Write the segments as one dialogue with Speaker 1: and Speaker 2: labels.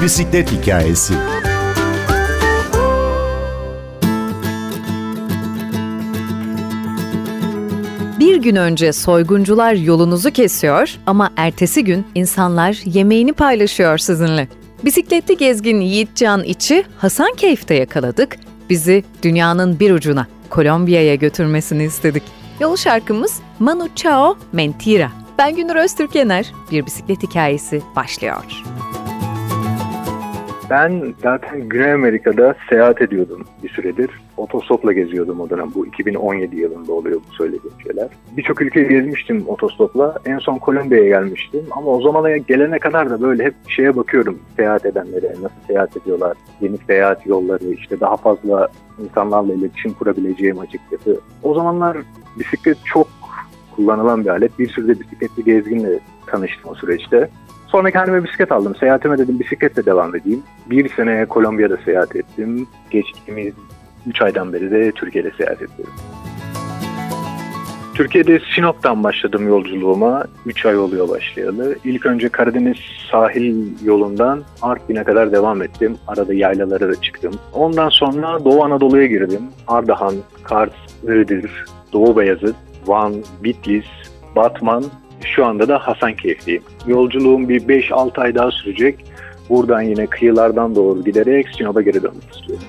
Speaker 1: Bir bisiklet hikayesi.
Speaker 2: Bir gün önce soyguncular yolunuzu kesiyor ama ertesi gün insanlar yemeğini paylaşıyor sizinle. Bisikletli gezgin Yiğitcan İç'i Hasankeyf'te yakaladık. Bizi dünyanın bir ucuna, Kolombiya'ya götürmesini istedik. Yol şarkımız Manu Chao Mentira. Ben Günür Öztürk Bir bisiklet hikayesi başlıyor.
Speaker 3: Ben zaten Güney Amerika'da seyahat ediyordum bir süredir. Otostopla geziyordum o dönem. Bu 2017 yılında oluyor bu söylediğim şeyler. Birçok ülkeyi gezmiştim otostopla. En son Kolombiya'ya gelmiştim. Ama o zamana gelene kadar da böyle hep şeye bakıyorum seyahat edenlere. Nasıl seyahat ediyorlar? Yeni seyahat yolları, işte daha fazla insanlarla iletişim kurabileceğim açıkçası. O zamanlar bisiklet çok kullanılan bir alet. Bir sürü de bisikletli gezginle tanıştım o süreçte. Sonra kendime bisiklet aldım. Seyahatime dedim bisikletle devam edeyim. Bir sene Kolombiya'da seyahat ettim. Geçtiğimiz 3 aydan beri de Türkiye'de seyahat ediyorum. Türkiye'de Sinop'tan başladım yolculuğuma. 3 ay oluyor başlayalı. İlk önce Karadeniz sahil yolundan Artvin'e kadar devam ettim. Arada yaylalara da çıktım. Ondan sonra Doğu Anadolu'ya girdim. Ardahan, Kars, Iğdır, Doğu Beyazıt, Van, Bitlis, Batman şu anda da Hasankeyf'teyim. Yolculuğum bir 5-6 ay daha sürecek. Buradan yine kıyılardan doğru giderek Sinop'a geri dönmek istiyorum.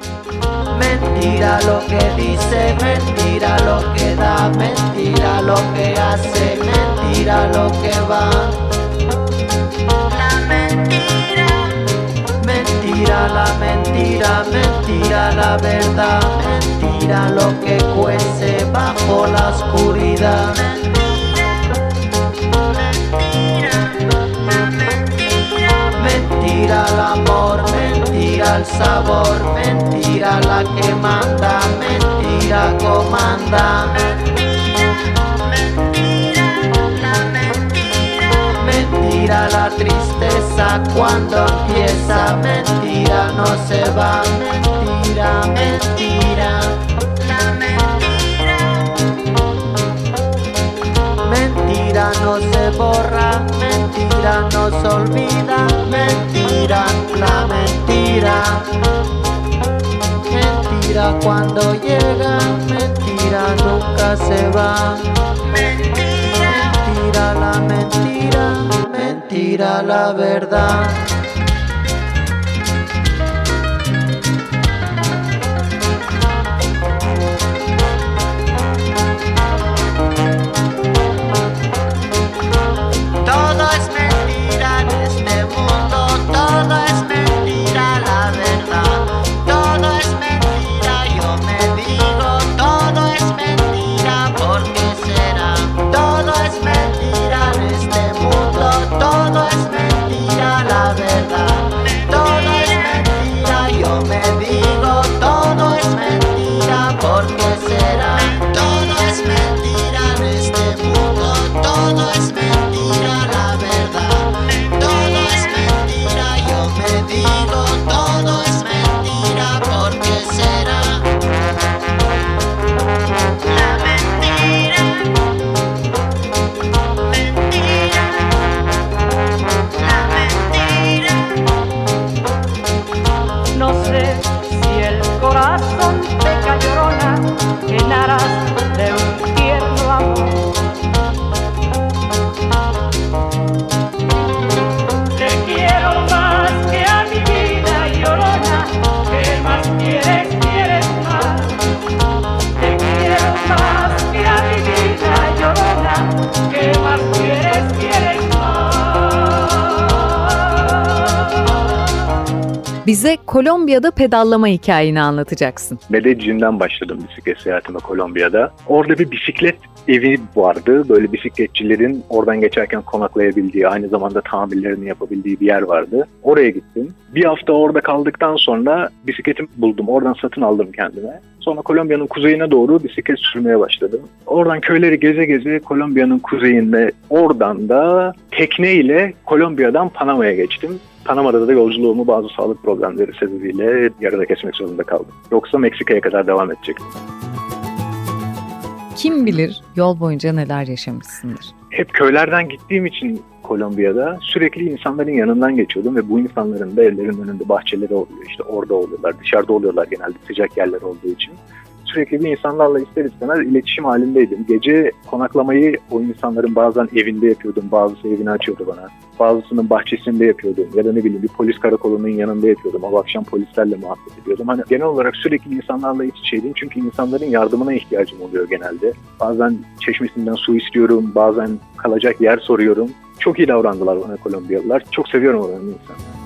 Speaker 3: Mentira lo que dice, mentira lo que da, mentira lo que hace, mentira lo que va. La mentira, mentira la mentira, mentira la verdad, mentira lo que cuece bajo la oscuridad. Mentira el amor, mentira el sabor, mentira la que manda, mentira comanda. Mentira la tristeza cuando empieza, mentira no se va, mentira, mentira. La mentira. Mentira no se borra, mentira no se olvida, mentira, la mentira. Cuando llega, mentira nunca se va. Mentira, mentira la mentira, mentira la verdad.
Speaker 2: corazón, peca llorona, que naras Bize Kolombiya'da pedallama hikayeni anlatacaksın.
Speaker 3: Medellin'den başladım bisiklet seyahatime Kolombiya'da. Orada bir bisiklet evi vardı. Böyle bisikletçilerin oradan geçerken konaklayabildiği, aynı zamanda tamirlerini yapabildiği bir yer vardı. Oraya gittim. Bir hafta orada kaldıktan sonra bisikletimi buldum. Oradan satın aldım kendime. Sonra Kolombiya'nın kuzeyine doğru bisiklet sürmeye başladım. Oradan köyleri geze geze Kolombiya'nın kuzeyinde oradan da tekneyle Kolombiya'dan Panama'ya geçtim. Panama'da da yolculuğumu bazı sağlık problemleri sebebiyle yarıda kesmek zorunda kaldım. Yoksa Meksika'ya kadar devam edecektim.
Speaker 2: Kim bilir yol boyunca neler yaşamışsındır.
Speaker 3: Hep köylerden gittiğim için Kolombiya'da sürekli insanların yanından geçiyordum ve bu insanların da evlerinin önünde bahçeleri oluyor. İşte orada oluyorlar, dışarıda oluyorlar genelde sıcak yerler olduğu için sürekli bir insanlarla ister istemez iletişim halindeydim. Gece konaklamayı o insanların bazen evinde yapıyordum, bazısı evini açıyordu bana. Bazısının bahçesinde yapıyordum ya da ne bileyim bir polis karakolunun yanında yapıyordum. O akşam polislerle muhabbet ediyordum. Hani genel olarak sürekli insanlarla iç içeydim çünkü insanların yardımına ihtiyacım oluyor genelde. Bazen çeşmesinden su istiyorum, bazen kalacak yer soruyorum. Çok iyi davrandılar bana Kolombiyalılar. Çok seviyorum oranın insanları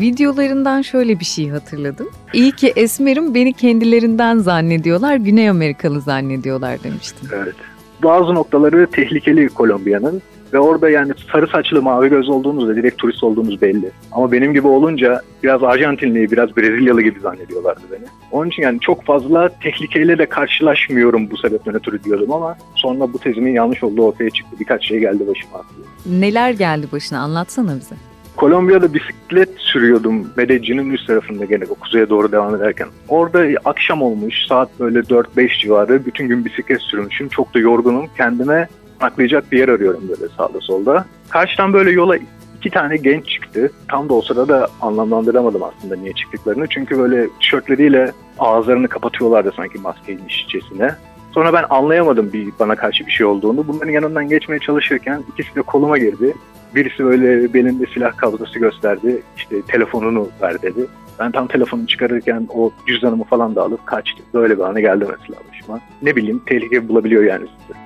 Speaker 2: videolarından şöyle bir şey hatırladım. İyi ki esmerim beni kendilerinden zannediyorlar, Güney Amerikalı zannediyorlar demiştin.
Speaker 3: Evet. Bazı noktaları tehlikeli Kolombiya'nın ve orada yani sarı saçlı mavi göz olduğunuzda direkt turist olduğunuz belli. Ama benim gibi olunca biraz Arjantinli, biraz Brezilyalı gibi zannediyorlardı beni. Onun için yani çok fazla tehlikeyle de karşılaşmıyorum bu sebepten ötürü diyordum ama sonra bu tezimin yanlış olduğu ortaya çıktı. Birkaç şey geldi başıma.
Speaker 2: Neler geldi başına anlatsana bize.
Speaker 3: Kolombiya'da bisiklet sürüyordum Medellin'in üst tarafında gene o kuzeye doğru devam ederken. Orada akşam olmuş saat böyle 4-5 civarı bütün gün bisiklet sürmüşüm. Çok da yorgunum. Kendime aklayacak bir yer arıyorum böyle sağda solda. Karşıdan böyle yola iki tane genç çıktı. Tam da o sırada anlamlandıramadım aslında niye çıktıklarını. Çünkü böyle tişörtleriyle ağızlarını kapatıyorlardı sanki maskeymişçesine. Sonra ben anlayamadım bir bana karşı bir şey olduğunu. Bunların yanından geçmeye çalışırken ikisi de koluma girdi. Birisi böyle belinde silah kablosu gösterdi. İşte telefonunu ver dedi. Ben tam telefonu çıkarırken o cüzdanımı falan da alıp kaçtı. Böyle bir ana geldi mesela başıma. Ne bileyim tehlike bulabiliyor yani size.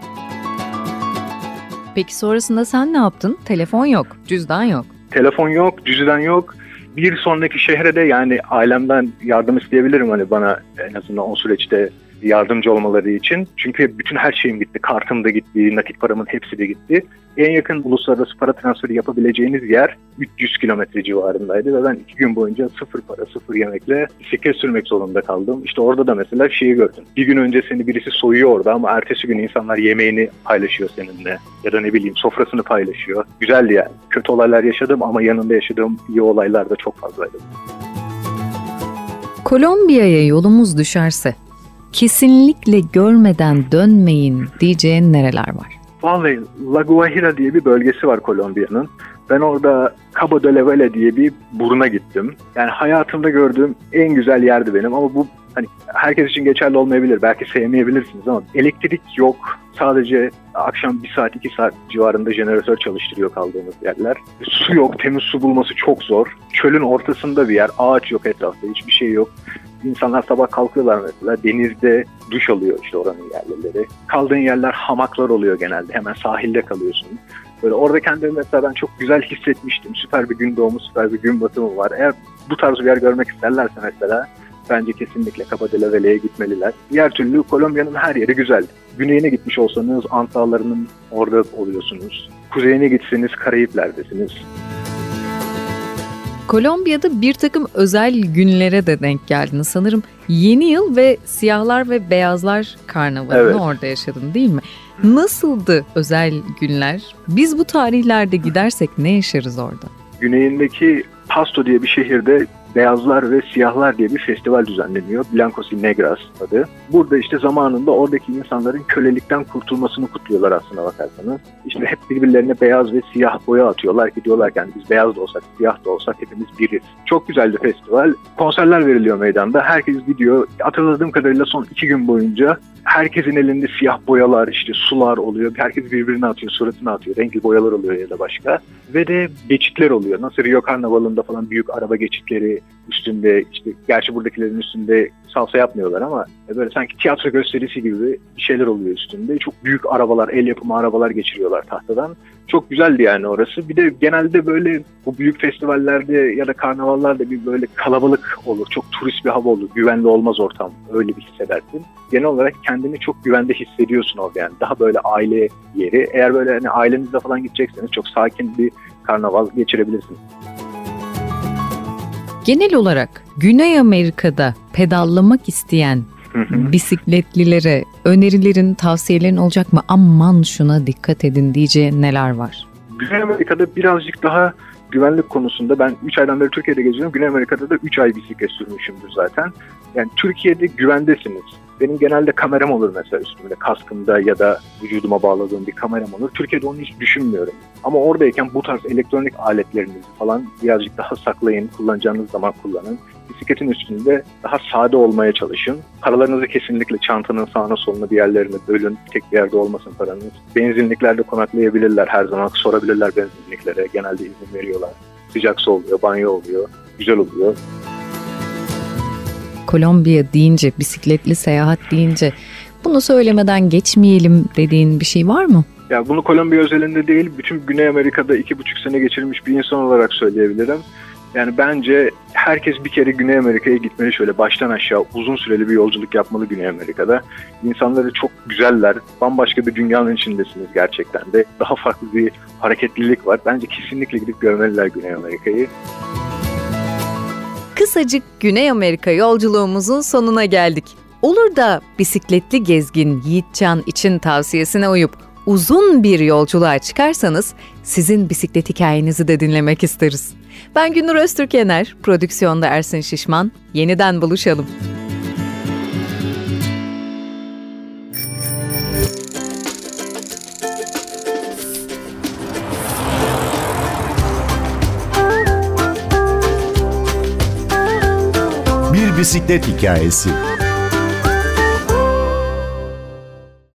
Speaker 2: Peki sonrasında sen ne yaptın? Telefon yok, cüzdan yok.
Speaker 3: Telefon yok, cüzdan yok. Bir sonraki şehre de yani ailemden yardım isteyebilirim hani bana en azından o süreçte yardımcı olmaları için. Çünkü bütün her şeyim gitti. Kartım da gitti, nakit paramın hepsi de gitti. En yakın uluslararası para transferi yapabileceğiniz yer 300 kilometre civarındaydı ve ben iki gün boyunca sıfır para, sıfır yemekle bisiklet sürmek zorunda kaldım. İşte orada da mesela şeyi gördüm. Bir gün önce seni birisi soyuyor orada ama ertesi gün insanlar yemeğini paylaşıyor seninle. Ya da ne bileyim sofrasını paylaşıyor. Güzeldi yani. Kötü olaylar yaşadım ama yanında yaşadığım iyi olaylar da çok fazlaydı.
Speaker 2: Kolombiya'ya yolumuz düşerse kesinlikle görmeden dönmeyin diyeceğin nereler var?
Speaker 3: Vallahi La Guajira diye bir bölgesi var Kolombiya'nın. Ben orada Cabo de la diye bir buruna gittim. Yani hayatımda gördüğüm en güzel yerdi benim ama bu hani herkes için geçerli olmayabilir. Belki sevmeyebilirsiniz ama elektrik yok. Sadece akşam bir saat iki saat civarında jeneratör çalıştırıyor kaldığımız yerler. Su yok. Temiz su bulması çok zor. Çölün ortasında bir yer. Ağaç yok etrafta. Hiçbir şey yok. İnsanlar sabah kalkıyorlar mesela denizde duş alıyor işte oranın yerlileri. Kaldığın yerler hamaklar oluyor genelde. Hemen sahilde kalıyorsun. Böyle orada kendimi mesela ben çok güzel hissetmiştim. Süper bir gün doğumu, süper bir gün batımı var. Eğer bu tarz bir yer görmek isterlerse mesela bence kesinlikle Cabo de la Vela'ya gitmeliler. Diğer türlü Kolombiya'nın her yeri güzel. Güneyine gitmiş olsanız Ant orada oluyorsunuz. Kuzeyine gitseniz Karayipler'desiniz.
Speaker 2: Kolombiya'da bir takım özel günlere de denk geldin. Sanırım yeni yıl ve siyahlar ve beyazlar karnavalını evet. orada yaşadın değil mi? Nasıldı özel günler? Biz bu tarihlerde gidersek ne yaşarız orada?
Speaker 3: Güneyindeki Pasto diye bir şehirde Beyazlar ve Siyahlar diye bir festival düzenleniyor. Blancos y Negras adı. Burada işte zamanında oradaki insanların kölelikten kurtulmasını kutluyorlar aslında bakarsanız. İşte hep birbirlerine beyaz ve siyah boya atıyorlar ki diyorlar ki yani biz beyaz da olsak, siyah da olsak hepimiz biriz. Çok güzel bir festival. Konserler veriliyor meydanda. Herkes gidiyor. Hatırladığım kadarıyla son iki gün boyunca herkesin elinde siyah boyalar, işte sular oluyor. Herkes birbirine atıyor, suratına atıyor. Renkli boyalar oluyor ya da başka. Ve de geçitler oluyor. Nasıl Rio Karnavalı'nda falan büyük araba geçitleri üstünde, işte gerçi buradakilerin üstünde salsa yapmıyorlar ama böyle sanki tiyatro gösterisi gibi bir şeyler oluyor üstünde. Çok büyük arabalar, el yapımı arabalar geçiriyorlar tahtadan. Çok güzeldi yani orası. Bir de genelde böyle bu büyük festivallerde ya da karnavallarda bir böyle kalabalık olur. Çok turist bir hava olur. Güvenli olmaz ortam. Öyle bir hissedersin. Genel olarak kendini çok güvende hissediyorsun orada yani. Daha böyle aile yeri. Eğer böyle hani ailenizle falan gidecekseniz çok sakin bir karnaval geçirebilirsiniz.
Speaker 2: Genel olarak Güney Amerika'da pedallamak isteyen bisikletlilere önerilerin, tavsiyelerin olacak mı? Aman şuna dikkat edin diyeceği neler var?
Speaker 3: Güney Amerika'da birazcık daha güvenlik konusunda ben 3 aydan beri Türkiye'de geziyorum. Güney Amerika'da da 3 ay bisiklet sürmüşümdür zaten. Yani Türkiye'de güvendesiniz. Benim genelde kameram olur mesela üstümde, kaskımda ya da vücuduma bağladığım bir kameram olur. Türkiye'de onu hiç düşünmüyorum. Ama oradayken bu tarz elektronik aletlerinizi falan birazcık daha saklayın, kullanacağınız zaman kullanın. Bisikletin üstünde daha sade olmaya çalışın. Paralarınızı kesinlikle çantanın sağına soluna bir yerlerine bölün. Tek bir yerde olmasın paranız. Benzinliklerde konaklayabilirler her zaman. Sorabilirler benzinliklere. Genelde izin veriyorlar. Sıcak su oluyor, banyo oluyor. Güzel oluyor.
Speaker 2: Kolombiya deyince, bisikletli seyahat deyince bunu söylemeden geçmeyelim dediğin bir şey var mı?
Speaker 3: Ya bunu Kolombiya özelinde değil, bütün Güney Amerika'da iki buçuk sene geçirmiş bir insan olarak söyleyebilirim. Yani bence herkes bir kere Güney Amerika'ya gitmeli şöyle baştan aşağı uzun süreli bir yolculuk yapmalı Güney Amerika'da. İnsanları çok güzeller, bambaşka bir dünyanın içindesiniz gerçekten de. Daha farklı bir hareketlilik var. Bence kesinlikle gidip görmeliler Güney Amerika'yı.
Speaker 2: Kısacık Güney Amerika yolculuğumuzun sonuna geldik. Olur da bisikletli gezgin Yiğitcan için tavsiyesine uyup uzun bir yolculuğa çıkarsanız sizin bisiklet hikayenizi de dinlemek isteriz. Ben Günür Öztürkener, prodüksiyonda Ersin Şişman. Yeniden buluşalım.
Speaker 1: Bir bisiklet hikayesi.